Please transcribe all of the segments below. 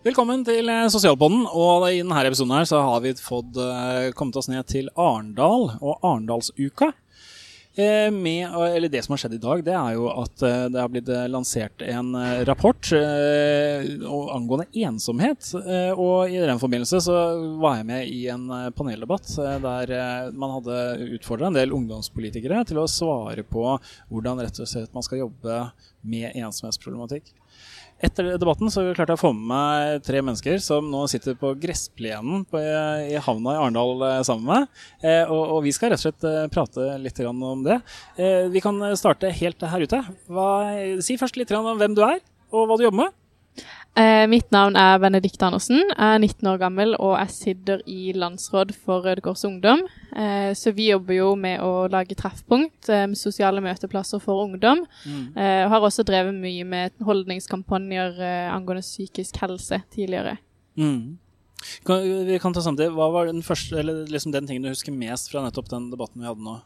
Velkommen til eh, Sosialpodden. Og i denne episoden her så har vi fått uh, kommet oss ned til Arendal og Arendalsuka. Eh, med, eller det som har skjedd i dag, det er jo at det har blitt lansert en rapport angående ensomhet. og i den forbindelse så var jeg med i en paneldebatt der man hadde utfordra en del ungdomspolitikere til å svare på hvordan rett og slett man skal jobbe med ensomhetsproblematikk. Etter debatten så klarte jeg å få med meg tre mennesker som nå sitter på gressplenen på, i havna i Arendal eh, sammen med meg. Eh, og, og, vi skal rett og slett eh, prate litt om det. Vi kan starte helt her ute. Hva, si først litt om hvem du er, og hva du jobber med. Eh, mitt navn er Benedikt Andersen. Jeg er 19 år gammel og jeg sitter i landsråd for Røde Kors Ungdom. Eh, så vi jobber jo med å lage treffpunkt, eh, sosiale møteplasser for ungdom. Mm. Eh, og har også drevet mye med holdningskampanjer eh, angående psykisk helse tidligere. Mm. Kan, vi kan ta samtidig. Hva var den, første, eller liksom den tingen du husker mest fra nettopp den debatten vi hadde nå?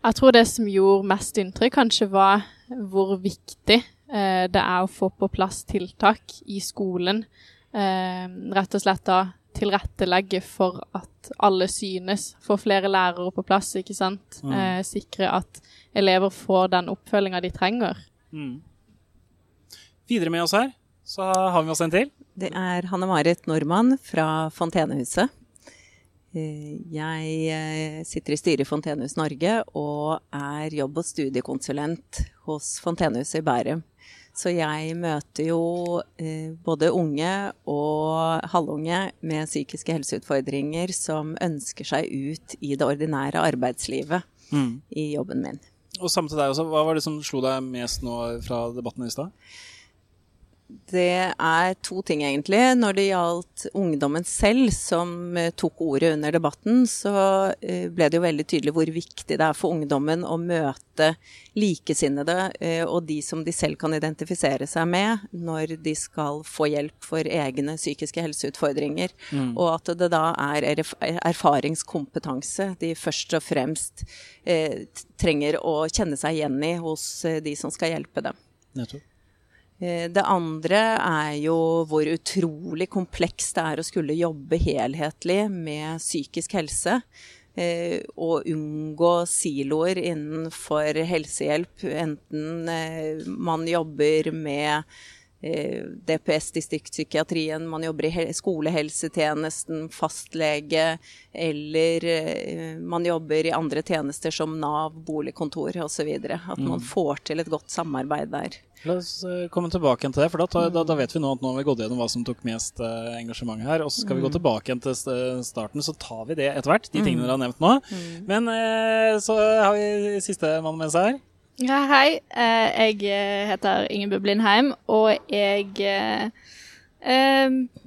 Jeg tror det som gjorde mest inntrykk, kanskje var hvor viktig det er å få på plass tiltak i skolen. Eh, rett og slett da tilrettelegge for at alle synes. Få flere lærere på plass, ikke sant. Mm. Eh, sikre at elever får den oppfølginga de trenger. Mm. Videre med oss her så har vi oss en til. Det er Hanne Marit Nordmann fra Fontenehuset. Jeg sitter i styret i Fontenehus Norge og er jobb- og studiekonsulent hos Fontenehuset i Bærum. Så jeg møter jo eh, både unge og halvunge med psykiske helseutfordringer som ønsker seg ut i det ordinære arbeidslivet mm. i jobben min. Og samme til deg også. Hva var det som slo deg mest nå fra debatten i stad? Det er to ting, egentlig. Når det gjaldt ungdommen selv, som eh, tok ordet under debatten, så eh, ble det jo veldig tydelig hvor viktig det er for ungdommen å møte likesinnede eh, og de som de selv kan identifisere seg med, når de skal få hjelp for egne psykiske helseutfordringer. Mm. Og at det da er erfaringskompetanse de først og fremst trenger å kjenne seg igjen i hos de som skal hjelpe dem. Nettopp. Eh, det andre er jo hvor utrolig komplekst det er å skulle jobbe helhetlig med psykisk helse. Eh, og unngå siloer innenfor helsehjelp, enten eh, man jobber med DPS, distriktspsykiatrien, man jobber i skolehelsetjenesten, fastlege, eller man jobber i andre tjenester som Nav, boligkontor osv. At man mm. får til et godt samarbeid der. La oss eh, komme tilbake til det, for da, da, da, vet vi nå at nå har vi gått gjennom hva som tok mest engasjement her. Og så skal mm. vi gå mm. tilbake til starten, så tar vi det etter hvert, de tingene mm. dere har nevnt nå. Mm. Men så har vi siste mann med seg her. Ja, hei. Uh, jeg heter Ingebjørg Blindheim, og jeg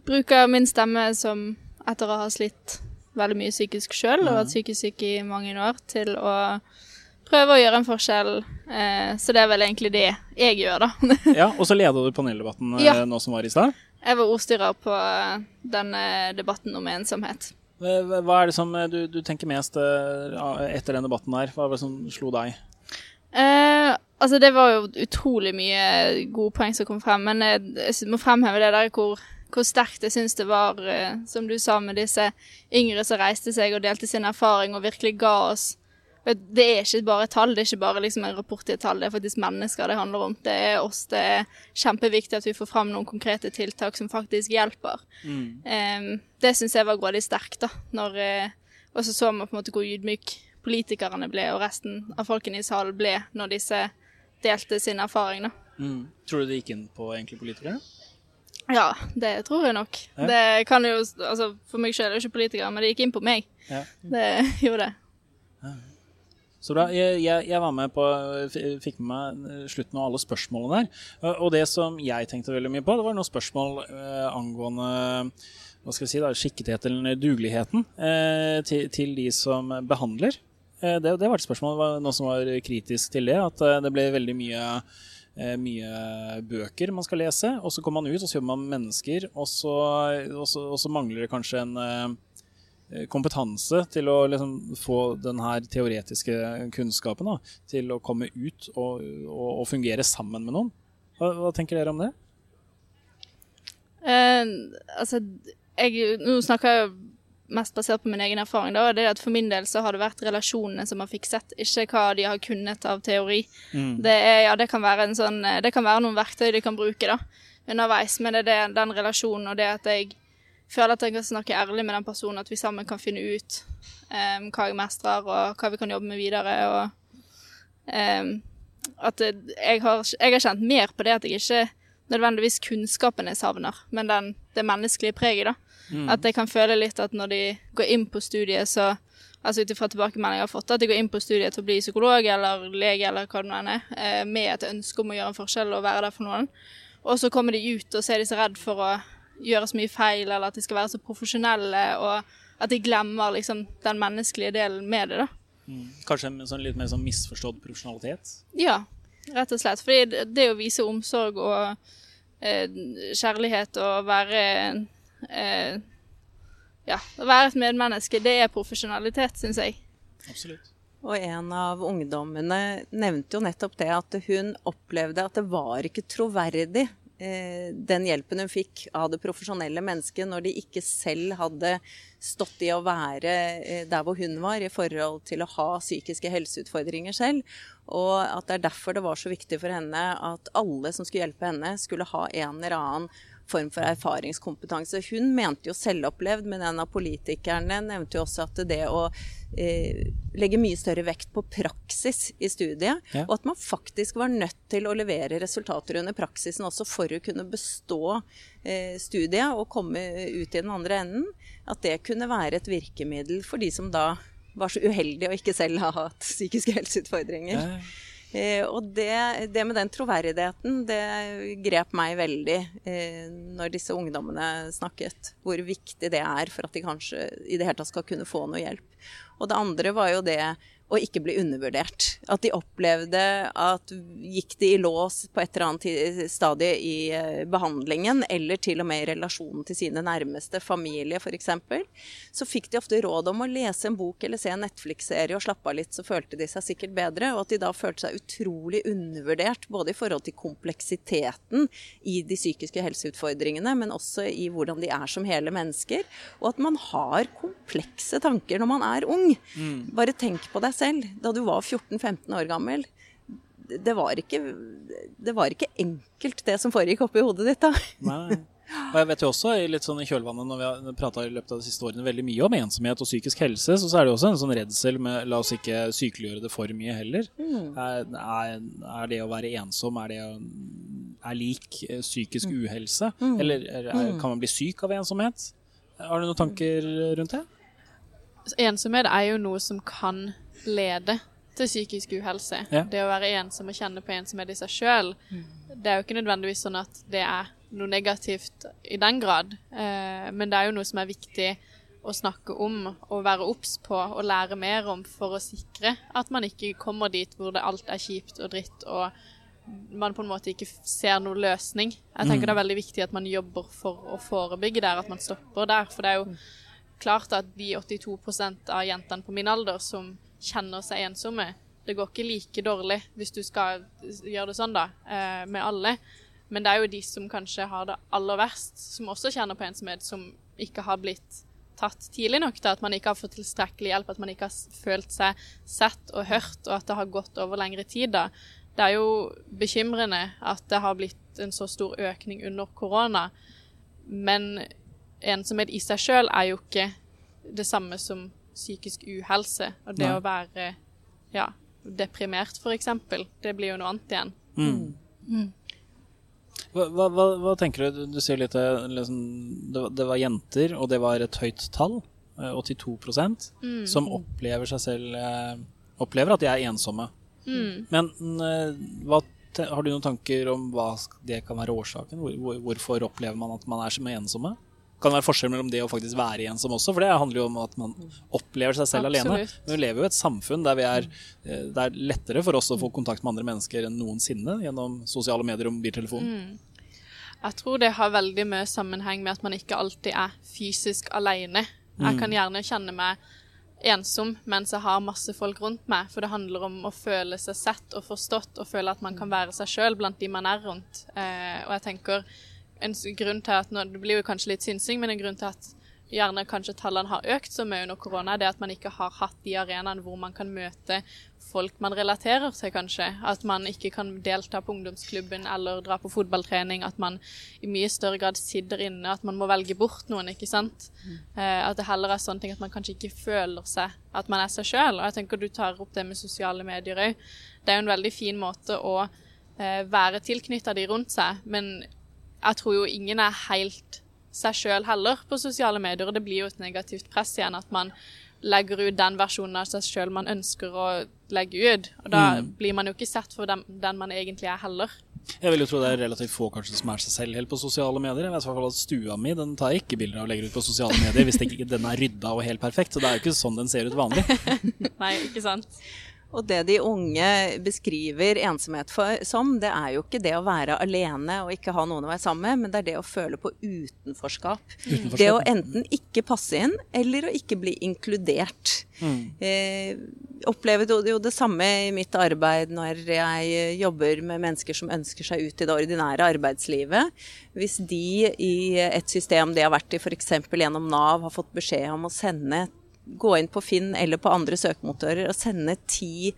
bruker min stemme som etter å ha slitt veldig mye psykisk sjøl og vært psykisk syk i mange år, til å prøve å gjøre en forskjell. Eh, så det er vel egentlig det jeg gjør, da. ja, Og så leder du paneldebatten eh, ja. nå som var i stad? Jeg var ordstyrer på eh, denne debatten om ensomhet. Hva er det som eh, du, du tenker mest etter den debatten her? Hva var det som slo deg? Eh, altså, det var jo utrolig mye gode poeng som kom frem, men jeg, jeg må fremheve det der hvor hvor sterkt jeg syns det var, som du sa, med disse yngre som reiste seg og delte sin erfaring og virkelig ga oss det er ikke bare tall, det er ikke bare liksom en rapport i et tall, det er faktisk mennesker det handler om. Det er oss, det er kjempeviktig at vi får fram noen konkrete tiltak som faktisk hjelper. Mm. Um, det syns jeg var grådig sterkt, da. Når, uh, og så så man på en måte hvor ydmyk politikerne ble, og resten av folkene i salen ble, når disse delte sin erfaring, da. Mm. Tror du det gikk inn på egentlig politikere? Ja, det tror jeg nok. Ja. Det kan jo, altså For meg selv er det ikke politikere, men det gikk inn på meg. Ja. Det gjorde det. Ja. Så bra. Jeg, jeg, jeg, var med på Fikk med meg eh, slutten av alle spørsmålene der. Og det som jeg tenkte veldig mye på, det var noen spørsmål eh, angående hva skal jeg si da, skikketheten eller dugeligheten eh, til, til, de som behandler. Eh, det, det, var et spørsmål, noe som var kritisk til det. At eh, det ble veldig mye, eh, mye bøker man skal lese, og så kommer man ut og så jobber man med mennesker, og så, og så, og så mangler det kanskje en eh, kompetanse til å liksom, få den her teoretiske kunnskapen da, til å komme ut og, og, og fungere sammen med noen. Hva, hva tenker dere om det? Uh, altså, jeg, Nå snakker jeg mest basert på min egen erfaring. da, det er at For min del så har det vært relasjonene som har fikset, ikke hva de har kunnet av teori. Mm. Det, er, ja, det, kan sånn, det kan være noen verktøy de kan bruke da, underveis, men det er den relasjonen og det at jeg føler at jeg kan snakke ærlig med den personen, at vi sammen kan finne ut um, hva jeg mestrer, og hva vi kan jobbe med videre. og um, At jeg har, jeg har kjent mer på det at jeg ikke nødvendigvis kunnskapen jeg savner, men den, det menneskelige preget. da. Mm. At jeg kan føle litt at når de går inn på studiet, så Altså ut ifra tilbakemeldinger jeg har fått, at de går inn på studiet til å bli psykolog eller lege eller hva det nå er, eh, med et ønske om å gjøre en forskjell og være der for noen. Og så kommer de ut og så er de så redd for å gjøre så mye feil, eller at de skal være så profesjonelle, og at de glemmer liksom den menneskelige delen med det, da. Mm. Kanskje en sånn litt mer sånn misforstått profesjonalitet? Ja, rett og slett. Fordi det å vise omsorg og eh, kjærlighet og være eh, Ja, å være et medmenneske, det er profesjonalitet, syns jeg. Absolutt. Og en av ungdommene nevnte jo nettopp det at hun opplevde at det var ikke troverdig Eh, den hjelpen hun fikk av det profesjonelle mennesket når de ikke selv hadde stått i å være eh, der hvor hun var i forhold til å ha psykiske helseutfordringer selv. Og at det er derfor det var så viktig for henne at alle som skulle hjelpe henne, skulle ha en eller annen form for erfaringskompetanse. Hun mente jo selvopplevd, men en av politikerne nevnte jo også at det å eh, legge mye større vekt på praksis i studiet, ja. og at man faktisk var nødt til å levere resultater under praksisen også for å kunne bestå eh, studiet og komme ut i den andre enden, at det kunne være et virkemiddel for de som da var så uheldige og ikke selv har hatt psykiske helseutfordringer. Ja. Eh, og det, det, med den troverdigheten, det grep meg veldig eh, når disse ungdommene snakket. Hvor viktig det er for at de kanskje i det hele tatt skal kunne få noe hjelp. Og det andre var jo det og ikke bli undervurdert. At de opplevde at gikk de i lås på et eller annet stadie i eh, behandlingen, eller til og med i relasjonen til sine nærmeste, familie f.eks., så fikk de ofte råd om å lese en bok eller se en Netflix-serie og slappe av litt, så følte de seg sikkert bedre. Og at de da følte seg utrolig undervurdert, både i forhold til kompleksiteten i de psykiske helseutfordringene, men også i hvordan de er som hele mennesker. Og at man har komplekse tanker når man er ung. Mm. Bare tenk på deg selv da du var 14-15 år gammel. Det var, ikke, det var ikke enkelt, det som foregikk oppi hodet ditt da. Nei. Og jeg vet jo også, litt sånn i kjølvannet, når vi har prata i løpet av de siste årene veldig mye om ensomhet og psykisk helse, så er det også en sånn redsel med la oss ikke sykeliggjøre det for mye heller. Mm. Er, er, er, det å være ensom er det å, er lik eh, psykisk mm. uhelse? Mm. Eller er, mm. kan man bli syk av ensomhet? Har du noen tanker rundt det? Ensomhet er jo noe som kan lede til psykisk uhelse. Ja. Det å være ensom og kjenne på ensomhet i seg sjøl, mm. det er jo ikke nødvendigvis sånn at det er noe negativt i den grad, eh, men det er jo noe som er viktig å snakke om og være obs på og lære mer om for å sikre at man ikke kommer dit hvor det alt er kjipt og dritt og man på en måte ikke ser noen løsning. Jeg tenker mm. det er veldig viktig at man jobber for å forebygge der, at man stopper der. For det er jo mm. klart at de 82% av jentene på min alder som kjenner seg ensomme. Det går ikke like dårlig, hvis du skal gjøre det sånn, da, eh, med alle. Men det er jo de som kanskje har det aller verst, som også kjenner på ensomhet, som ikke har blitt tatt tidlig nok Da, at man ikke har fått tilstrekkelig hjelp, at man ikke har følt seg sett og hørt, og at det har gått over lengre tid. da. Det er jo bekymrende at det har blitt en så stor økning under korona. Men ensomhet i seg sjøl er jo ikke det samme som psykisk uhelse. Og det Nei. å være ja, deprimert, f.eks., det blir jo noe annet igjen. Mm. Mm. Hva, hva, hva, tenker du? Du sier litt liksom, det, det, var jenter, og det var et høyt tall. 82 eh, mm. som opplever seg selv eh, Opplever at de er ensomme. Mm. Men hva, har du noen tanker om hva det kan være årsaken? Hvor, hvorfor opplever man at man er så ensomme? Kan være forskjell mellom det å faktisk være ensom også, for det handler jo om at man opplever seg selv Absolutt. alene. Men vi lever jo i et samfunn der vi er, eh, det er lettere for oss å få kontakt med andre mennesker enn noensinne gjennom sosiale medier og mobiltelefon. Mm. Jeg tror det har veldig mye sammenheng med at man ikke alltid er fysisk alene. Jeg kan mm. gjerne kjenne meg ensom mens jeg har masse folk rundt meg, for det handler om å føle seg sett og forstått og føle at man kan være seg sjøl blant de man er rundt. Eh, og jeg tenker en grunn til at nå, Det blir jo kanskje litt synsing, men en grunn til at gjerne kanskje tallene har økt så mye under korona, det er at man ikke har hatt de arenaene hvor man kan møte folk man relaterer til, kanskje. At man ikke kan delta på ungdomsklubben eller dra på fotballtrening. At man i mye større grad sitter inne. At man må velge bort noen, ikke sant. Mm. Eh, at det heller er sånne ting at man kanskje ikke føler seg at man er seg sjøl. Og jeg tenker du tar opp det med sosiale medier òg. Det er jo en veldig fin måte å eh, være tilknytta de rundt seg, men jeg tror jo ingen er helt seg sjøl heller på sosiale medier. Og det blir jo et negativt press igjen at man legger ut den versjonen av seg sjøl man ønsker å legge ut. Og da mm. blir man jo ikke sett for den, den, man egentlig er heller. Jeg vil jo tro det er relativt få kanskje som er seg selv helt på sosiale medier. Jeg vet i hvert fall at Stua mi den tar jeg ikke bilder av og legger ut på sosiale medier hvis ikke den er rydda og helt perfekt. Så det er jo ikke sånn den ser ut vanlig. Nei, ikke sant. Og det de unge beskriver ensomhet for, som, det er jo ikke det å være alene og ikke ha noen å være sammen med, men det er det å føle på utenforskap. utenforskap. Det å enten ikke passe inn, eller å ikke bli inkludert. Mm. Eh, opplevde jo det samme i mitt arbeid når jeg jobber med mennesker som ønsker seg ut i det ordinære arbeidslivet. Hvis de i et system de har vært i, f.eks. gjennom Nav, har fått beskjed om å sende gå inn på Finn eller på andre søkemotorer og sende ti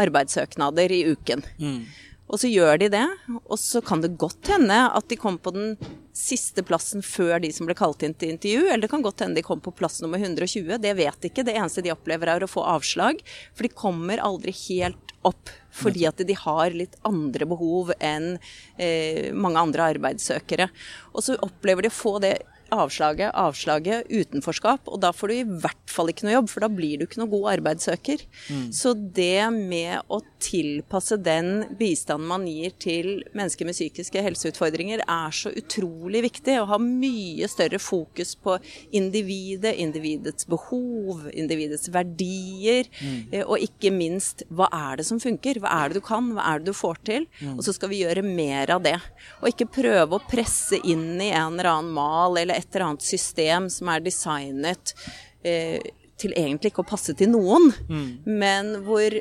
arbeidssøknader i uken. Mm. Og så gjør de det, og så kan det godt hende at de kom på den siste plassen før de som ble kalt inn til intervju, eller det kan godt hende de kom på plass nummer 120. Det vet de ikke. Det eneste de opplever er å få avslag, for de kommer aldri helt opp. Fordi at de har litt andre behov enn eh, mange andre arbeidssøkere. Og så opplever de å få det avslaget, avslaget, utenforskap. Og da får du i hvert fall ikke noe jobb, for da blir du ikke noe god arbeidssøker. Mm. Så det med å tilpasse den bistanden man gir til mennesker med psykiske helseutfordringer, er så utrolig viktig. Å ha mye større fokus på individet, individets behov, individets verdier. Mm. Eh, og ikke minst hva er det som funker? Hva er det du kan? Hva er det du får til? Mm. Og så skal vi gjøre mer av det. Og ikke prøve å presse inn i en eller annen mal eller et eller annet system som er designet eh, til egentlig ikke å passe til noen, mm. men hvor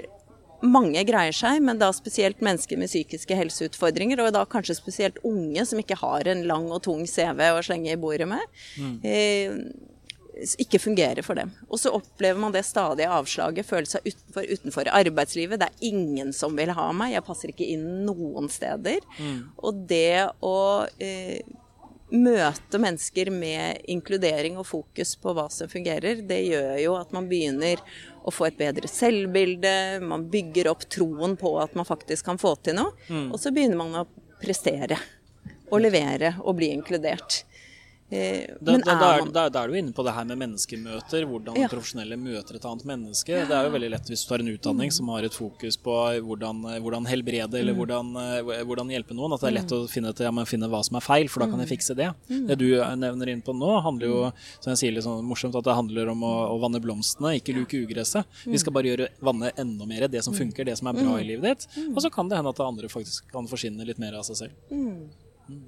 mange greier seg, men da spesielt mennesker med psykiske helseutfordringer, og da kanskje spesielt unge som ikke har en lang og tung CV å slenge i bordet med, mm. eh, ikke fungerer for dem. Og så opplever man det stadige avslaget, føle seg utenfor, utenfor arbeidslivet. Det er ingen som vil ha meg, jeg passer ikke inn noen steder. Mm. Og det å eh, møte mennesker med inkludering og fokus på hva som fungerer, det gjør jo at man begynner å få et bedre selvbilde, man bygger opp troen på at man faktisk kan få til noe, mm. og så begynner man å prestere og levere og bli inkludert. Eh, da, da, da, er, da, er, du inne på det her med menneskemøter, hvordan ja. profesjonelle møter et annet menneske. Det er jo veldig lett hvis du tar en utdanning mm. som har et fokus på hvordan, hvordan helbrede eller mm. hvordan, eh, hvordan, hjelpe noen, at det er lett mm. å finne, til, ja, finne, hva som er feil, for da kan jeg mm. fikse det. Mm. Det du nevner inn på nå, handler jo som jeg sier litt sånn morsomt, at det handler om å, å vanne blomstene, ikke luke ugresset. Vi skal bare gjøre vanne enda mer, det som funker, det som er bra i livet ditt. Og så kan det hende at det andre faktisk kan forsvinne litt mer av seg selv. Mm.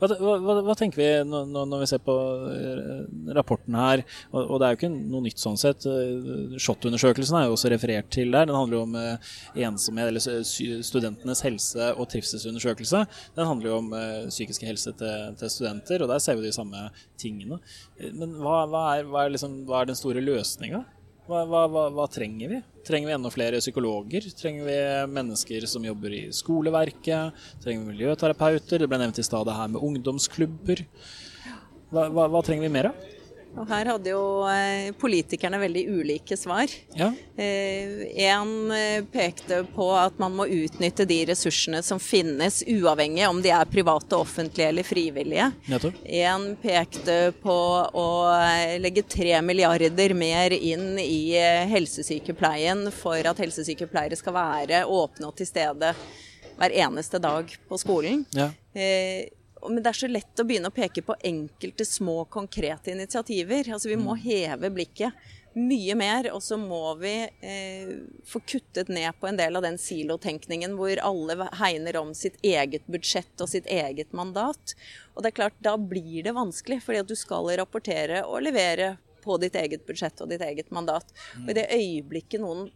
Hva, hva, hva, tenker vi når, når, vi ser på eh, rapporten her? Og, og, det er jo ikke noe nytt sånn sett. Eh, SHoT-undersøkelsen er jo også referert til der. Den handler jo om eh, ensomhet, eller studentenes helse- og trivselsundersøkelse. Den handler jo om psykiske helse til, til, studenter, og der ser vi de samme tingene. Men hva, hva er, er, liksom, er den store løsninga? Hva, hva, hva, hva, trenger vi? Trenger vi enda flere psykologer? Trenger vi mennesker som jobber i skoleverket? Trenger vi miljøterapeuter? Det ble nevnt i stad det her med ungdomsklubber. Hva, trenger vi mer av? Og her hadde jo eh, politikerne veldig ulike svar. Ja. En eh, pekte på at man må utnytte de ressursene som finnes, uavhengig om de er private, offentlige eller frivillige. En pekte på å eh, legge tre milliarder mer inn i helsesykepleien for at helsesykepleiere skal være åpne og til stede hver eneste dag på skolen. Ja. Men det er så lett å begynne å peke på enkelte små, konkrete initiativer. Altså Vi må mm. heve blikket mye mer, og så må vi eh, få kuttet ned på en del av den silotenkningen hvor alle hegner om sitt eget budsjett og sitt eget mandat. Og det er klart, da blir det vanskelig, fordi at du skal rapportere og levere på ditt eget budsjett og ditt eget mandat. Og i det øyeblikket noen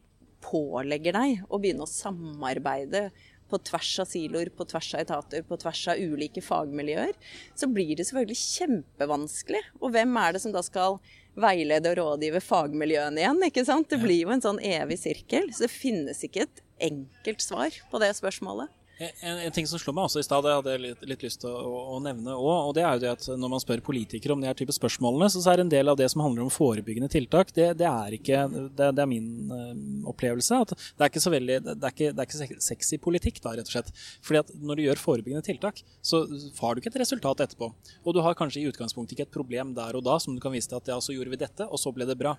pålegger deg å begynne å samarbeide på tvers av siloer, på tvers av etater, på tvers av ulike fagmiljøer, så blir det selvfølgelig kjempevanskelig. Og hvem er det som da skal veilede og rådgive fagmiljøene igjen? ikke sant? Det blir jo en sånn evig sirkel. Så det finnes ikke et enkelt svar på det spørsmålet. En, en, ting som slår meg også i stad, det hadde jeg litt, litt lyst til å, å, nevne òg. Og det er jo det at når man spør politikere om de her type spørsmålene, så, er en del av det som handler om forebyggende tiltak, det, det er ikke det, det er min uh, opplevelse. at Det er ikke så veldig det er ikke, det er ikke sexy politikk, da, rett og slett. Fordi at når du gjør forebyggende tiltak, så har du ikke et resultat etterpå. Og du har kanskje i utgangspunktet ikke et problem der og da som du kan vise til at ja, så gjorde vi dette, og så ble det bra.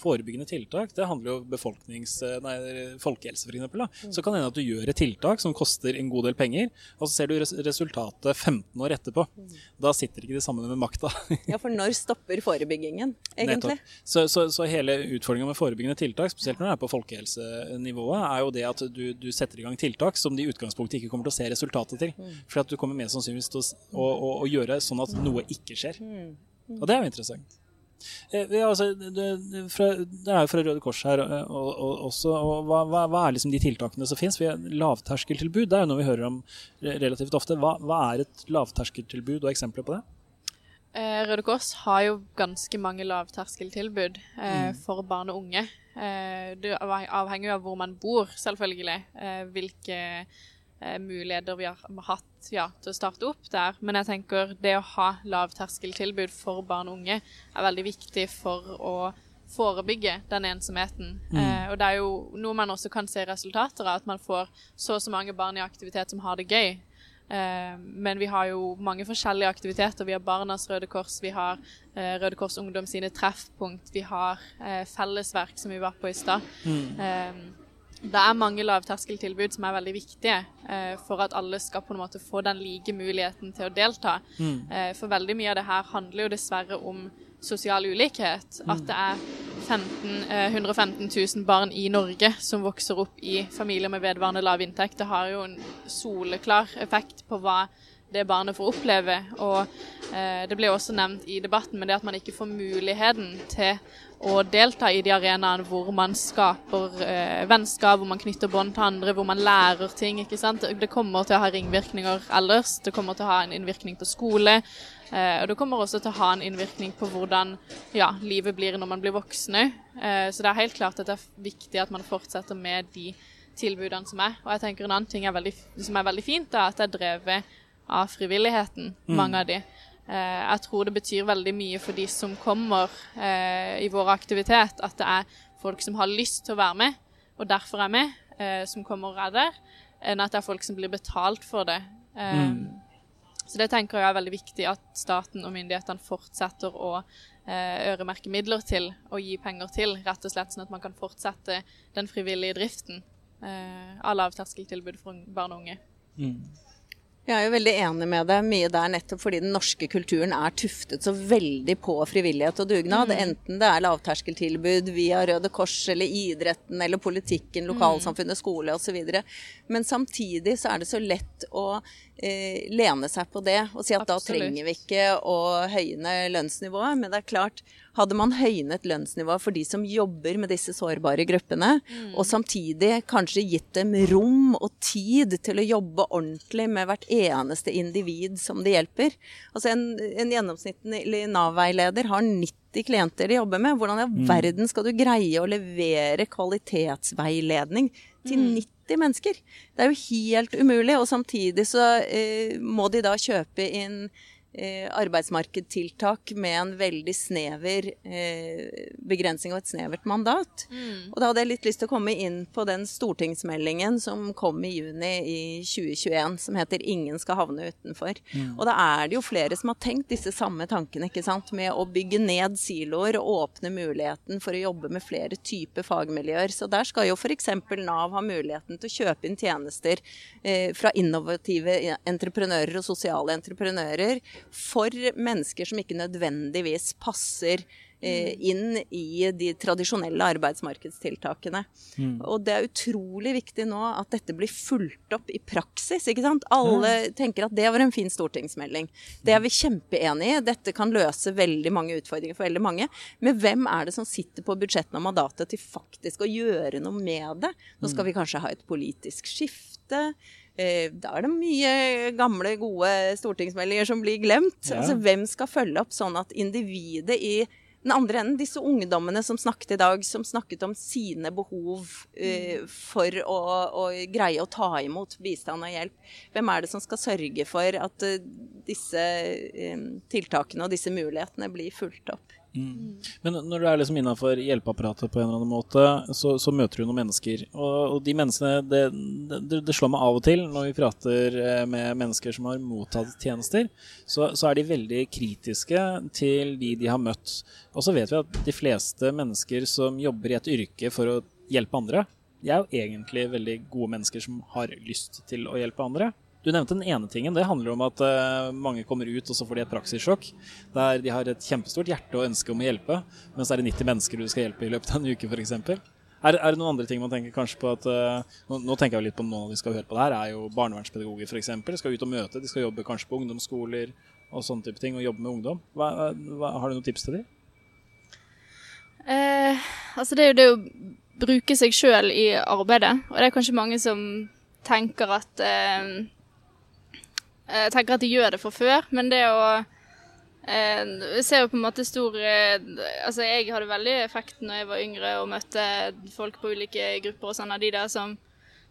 Forebyggende tiltak, det handler jo befolknings... Nei, folkehelse, for eksempel. Da. Så kan det hende at du gjør et tiltak som koster god del penger, og så ser du resultatet 15 år etterpå. Da sitter ikke de sammen med makta. ja, for når stopper forebyggingen, egentlig? Så, så, så, hele utfordringa med forebyggende tiltak, spesielt når det er på folkehelsenivået, er jo det at du, du, setter i gang tiltak som de i utgangspunktet ikke kommer til å se resultatet til. Mm. For at du kommer mer sannsynligvis til å, å, å, å gjøre sånn at noe ikke skjer. Mm. Mm. Og det er jo interessant. Eh, ja, altså, det, fra, det, er jo fra Røde Kors her eh, og, og, også. og hva, hva, er liksom de tiltakene som finnes? Lavterskeltilbud det er jo noe vi hører om relativt ofte. Hva, hva er et lavterskeltilbud, og eksempler på det? Eh, Røde Kors har jo ganske mange lavterskeltilbud eh, mm. for barn og unge. Eh, det avhenger jo av hvor man bor, selvfølgelig. Eh, hvilke eh, muligheter vi har hatt ja, til å starte opp der. Men jeg tenker det å ha lavterskeltilbud for barn og unge er veldig viktig for å forebygge den ensomheten. Mm. Eh, og det er jo noe man også kan se resultater av, at man får så og så mange barn i aktivitet som har det gøy. Eh, men vi har jo mange forskjellige aktiviteter. Vi har Barnas Røde Kors, vi har eh, Røde Kors Ungdom sine treffpunkt, vi har eh, fellesverk, som vi var på i stad. Mm. Det er mange lavterskeltilbud som er veldig viktige eh, for at alle skal på en måte få den like muligheten til å delta. Mm. Eh, for veldig mye av det her handler jo dessverre om sosial ulikhet. Mm. At det er 15, eh, 115 000 barn i Norge som vokser opp i familier med vedvarende lav inntekt. Det har jo en soleklar effekt på hva det barnet får oppleve. Og eh, det ble også nevnt i debatten, men det at man ikke får muligheten til å delta i de arenaene hvor man skaper eh, vennskap, hvor man knytter bånd til andre, hvor man lærer ting. ikke sant? Det kommer til å ha ringvirkninger ellers. Det kommer til å ha en innvirkning på skole. Eh, og det kommer også til å ha en innvirkning på hvordan ja, livet blir når man blir voksne. Eh, så det er helt klart at det er viktig at man fortsetter med de tilbudene som er. Og jeg tenker en annen ting er veldig, som er veldig fint, er at det er drevet av frivilligheten, mm. mange av de. Eh, jeg tror det betyr veldig mye for de som kommer eh, i vår aktivitet, at det er folk som har lyst til å være med, og derfor er med, eh, som kommer og er der, enn at det er folk som blir betalt for det. Mm. Så det tenker jeg er veldig viktig at staten og myndighetene fortsetter å øremerke midler til og gi penger til, rett og slett sånn at man kan fortsette den frivillige driften av lavterskeltilbud for barn og unge. Mm. Jeg er jo veldig enig med deg mye der, nettopp fordi den norske kulturen er tuftet så veldig på frivillighet og dugnad. Mm. Enten det er lavterskeltilbud via Røde Kors eller idretten eller politikken, lokalsamfunnet, skole osv. Men samtidig så er det så lett å eh, lene seg på det og si at Absolutt. da trenger vi ikke å høyne lønnsnivået. Men det er klart, hadde man høynet lønnsnivået for de som jobber med disse sårbare gruppene, mm. og samtidig kanskje gitt dem rom og tid til å jobbe ordentlig med hvert eneste individ som de hjelper Altså en, en gjennomsnittlig Nav-veileder har 90 klienter de jobber med. Hvordan i all mm. verden skal du greie å levere kvalitetsveiledning til 90 mm. mennesker? Det er jo helt umulig. Og samtidig så eh, må de da kjøpe inn eh, arbeidsmarkedstiltak med en veldig snever eh, begrensning og et snevert mandat. Mm. Og da hadde jeg litt lyst til å komme inn på den stortingsmeldingen som kom i juni i 2021, som heter 'Ingen skal havne utenfor'. Mm. Og da er det jo flere som har tenkt disse samme tankene, ikke sant, med å bygge ned siloer og åpne muligheten for å jobbe med flere typer fagmiljøer. Så der skal jo f.eks. Nav ha muligheten til å kjøpe inn tjenester eh, fra innovative entreprenører og sosiale entreprenører for mennesker som ikke nødvendigvis passer eh, mm. inn i de tradisjonelle arbeidsmarkedstiltakene. Mm. Og det er utrolig viktig nå at dette blir fulgt opp i praksis. ikke sant? Alle tenker at det var en fin stortingsmelding. Det er vi kjempeenige i. Dette kan løse veldig mange utfordringer for veldig mange. Men hvem er det som sitter på budsjettene og mandatet til faktisk å gjøre noe med det? Nå skal mm. vi kanskje ha et politisk skifte. Eh, da er det mye gamle, gode stortingsmeldinger som blir glemt. Ja. Altså, hvem skal følge opp sånn at individet i den andre enden, disse ungdommene som snakket i dag, som snakket om sine behov uh, for å, å, greie å ta imot bistand og hjelp. Hvem er det som skal sørge for at uh, disse uh, tiltakene og disse mulighetene blir fulgt opp? Mm. Men når du er liksom innafor hjelpeapparatet på en eller annen måte, så, så møter du noen mennesker. Og, og de menneskene det, det, det, slår meg av og til når vi prater eh, med mennesker som har mottatt tjenester, så, så, er de veldig kritiske til de de har møtt. Og så vet vi at de fleste mennesker som jobber i et yrke for å hjelpe andre, de er jo egentlig veldig gode mennesker som har lyst til å hjelpe andre. Du nevnte den ene tingen. Det handler om at uh, mange kommer ut, og så får de et praksissjokk. Der de har et kjempestort hjerte og ønske om å hjelpe, mens det er 90 mennesker du skal hjelpe i løpet av en uke, f.eks. Er, er det noen andre ting man tenker kanskje på at uh, nå, nå, tenker jeg litt på noen av de skal høre på det her, er jo barnevernspedagoger f.eks. De skal ut og møte, de skal jobbe kanskje på ungdomsskoler og sånne type ting, og jobbe med ungdom. Hva, hva, har du noen tips til dem? Eh, altså det er jo det å bruke seg sjøl i arbeidet, og det er kanskje mange som tenker at eh, jeg tenker at de gjør det fra før, men det å eh, Jeg ser jo på en måte stor eh, Altså, jeg hadde veldig effekt når jeg var yngre og møtte folk på ulike grupper og sånn, av de der som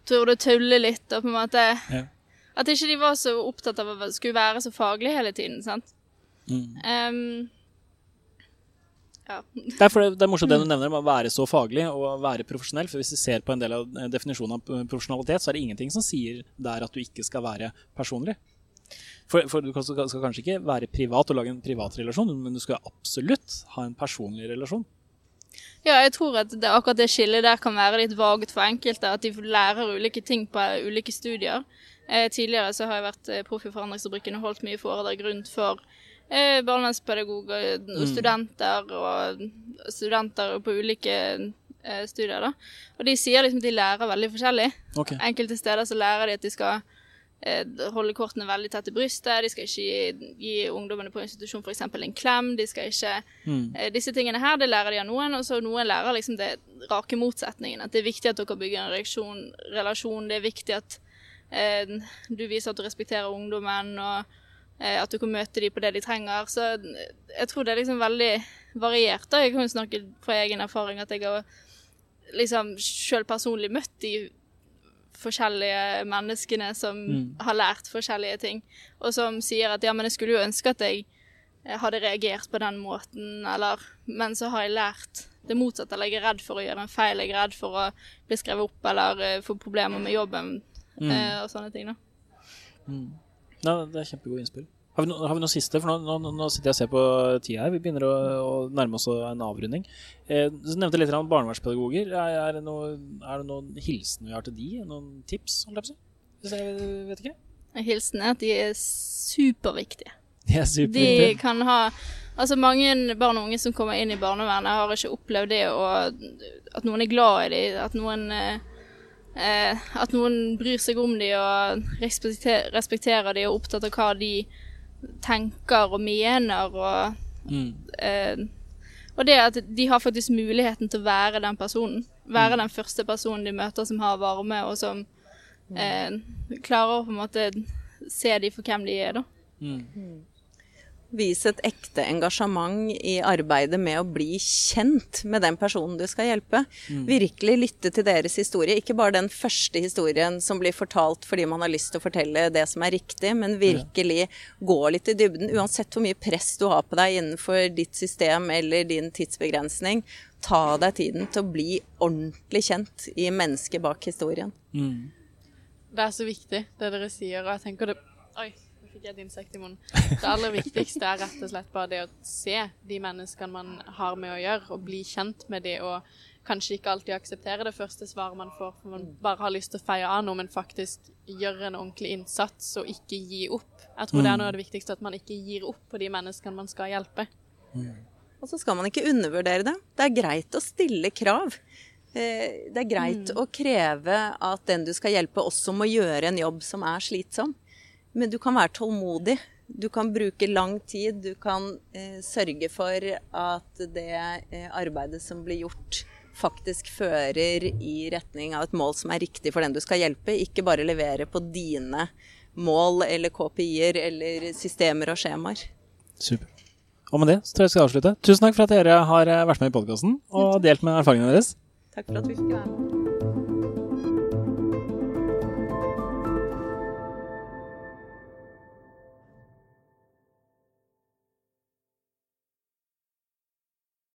torde å tulle litt og på en måte ja. At ikke de var så opptatt av å skulle være så faglig hele tiden, sant. Mm. Um, ja. det, er det, det, er morsomt det du nevner, om å være så faglig og være profesjonell. For hvis vi ser på en del av definisjonen av profesjonalitet, så er det ingenting som sier der at du ikke skal være personlig. For, for, du skal, skal, kanskje ikke være privat og lage en privat relasjon, men du skal absolutt ha en personlig relasjon. Ja, jeg tror at det, akkurat det skillet der kan være litt vagt for enkelte. At de lærer ulike ting på ulike studier. Eh, tidligere så har jeg vært eh, proff i Forandringsfabrikken og holdt mye foredrag rundt for eh, barnevernspedagoger og mm. studenter, og studenter på ulike eh, studier. da. Og de sier liksom at de lærer veldig forskjellig. Okay. Enkelte steder så lærer de at de skal holde kortene veldig tett til brystet. De skal ikke gi, gi ungdommene på institusjon f.eks. en klem. De skal ikke mm. eh, Disse tingene her, det lærer de av noen, og så noen lærer liksom det rake motsetningen. At det er viktig at dere bygger en reaksjon, relasjon. Det er viktig at eh, du viser at du respekterer ungdommen, og eh, at du kan møte dem på det de trenger. Så jeg tror det er liksom veldig variert. da. Jeg kan jo snakke fra egen erfaring at jeg har liksom sjøl personlig møtt de forskjellige menneskene som mm. har lært forskjellige ting, og som sier at ja, men jeg skulle jo ønske at jeg hadde reagert på den måten, eller Men så har jeg lært det motsatte, eller jeg er redd for å gjøre en feil, jeg er redd for å bli skrevet opp eller uh, få problemer med jobben mm. uh, og sånne ting, da. Mm. Ja, det er kjempegode innspill. Har vi, no, har vi, noe siste? For nå, nå, nå, sitter jeg og ser på tida her. Vi begynner å, å nærme oss en avrunding. Eh, du nevnte litt om barnevernspedagoger. Er, er, det noe, det noen hilsen vi har til de? Noen tips? Jeg vet ikke. Hilsen er at de er superviktige. De er superviktige. De kan ha Altså Mange barn og unge som kommer inn i barnevernet, har ikke opplevd det å, at noen er glad i dem. At noen eh, eh, at noen bryr seg om dem og respekterer, respekterer dem og er opptatt av hva de tenker og mener. Og, mm. eh, og det at de har faktisk muligheten til å være den personen. Være mm. den første personen de møter som har varme, og som eh, klarer å på en måte se de for hvem de er. da. Mm. Vis et ekte engasjement i arbeidet med å bli kjent med den personen du skal hjelpe. Mm. Virkelig lytte til deres historie. Ikke bare den første historien som blir fortalt fordi man har lyst til å fortelle det som er riktig, men virkelig gå litt i dybden. Uansett hvor mye press du har på deg innenfor ditt system eller din tidsbegrensning, ta deg tiden til å bli ordentlig kjent i mennesket bak historien. Mm. Det er så viktig, det dere sier, og jeg tenker det Oi jeg et insekt i munnen. Det aller viktigste er rett og slett bare det å se de menneskene man har med å gjøre, og bli kjent med de, og kanskje ikke alltid akseptere det første svaret man får, for man bare har lyst til å feie av noe, men faktisk gjøre en ordentlig innsats og ikke gi opp. Jeg tror mm. det er noe av det viktigste, at man ikke gir opp på de menneskene man skal hjelpe. Mm. Og så skal man ikke undervurdere det. Det er greit å stille krav. Eh, det er greit mm. å kreve at den du skal hjelpe, også må gjøre en jobb som er slitsom. Men du kan være tålmodig. Du kan bruke lang tid. Du kan eh, sørge for at det eh, arbeidet som blir gjort, faktisk fører i retning av et mål som er riktig for den du skal hjelpe. Ikke bare levere på dine mål eller KPI-er eller systemer og skjemaer. Super. Og med det så tror jeg vi skal avslutte. Tusen takk for at dere har eh, vært med i podkasten og delt med erfaringene deres. Takk for at vi fikk være med.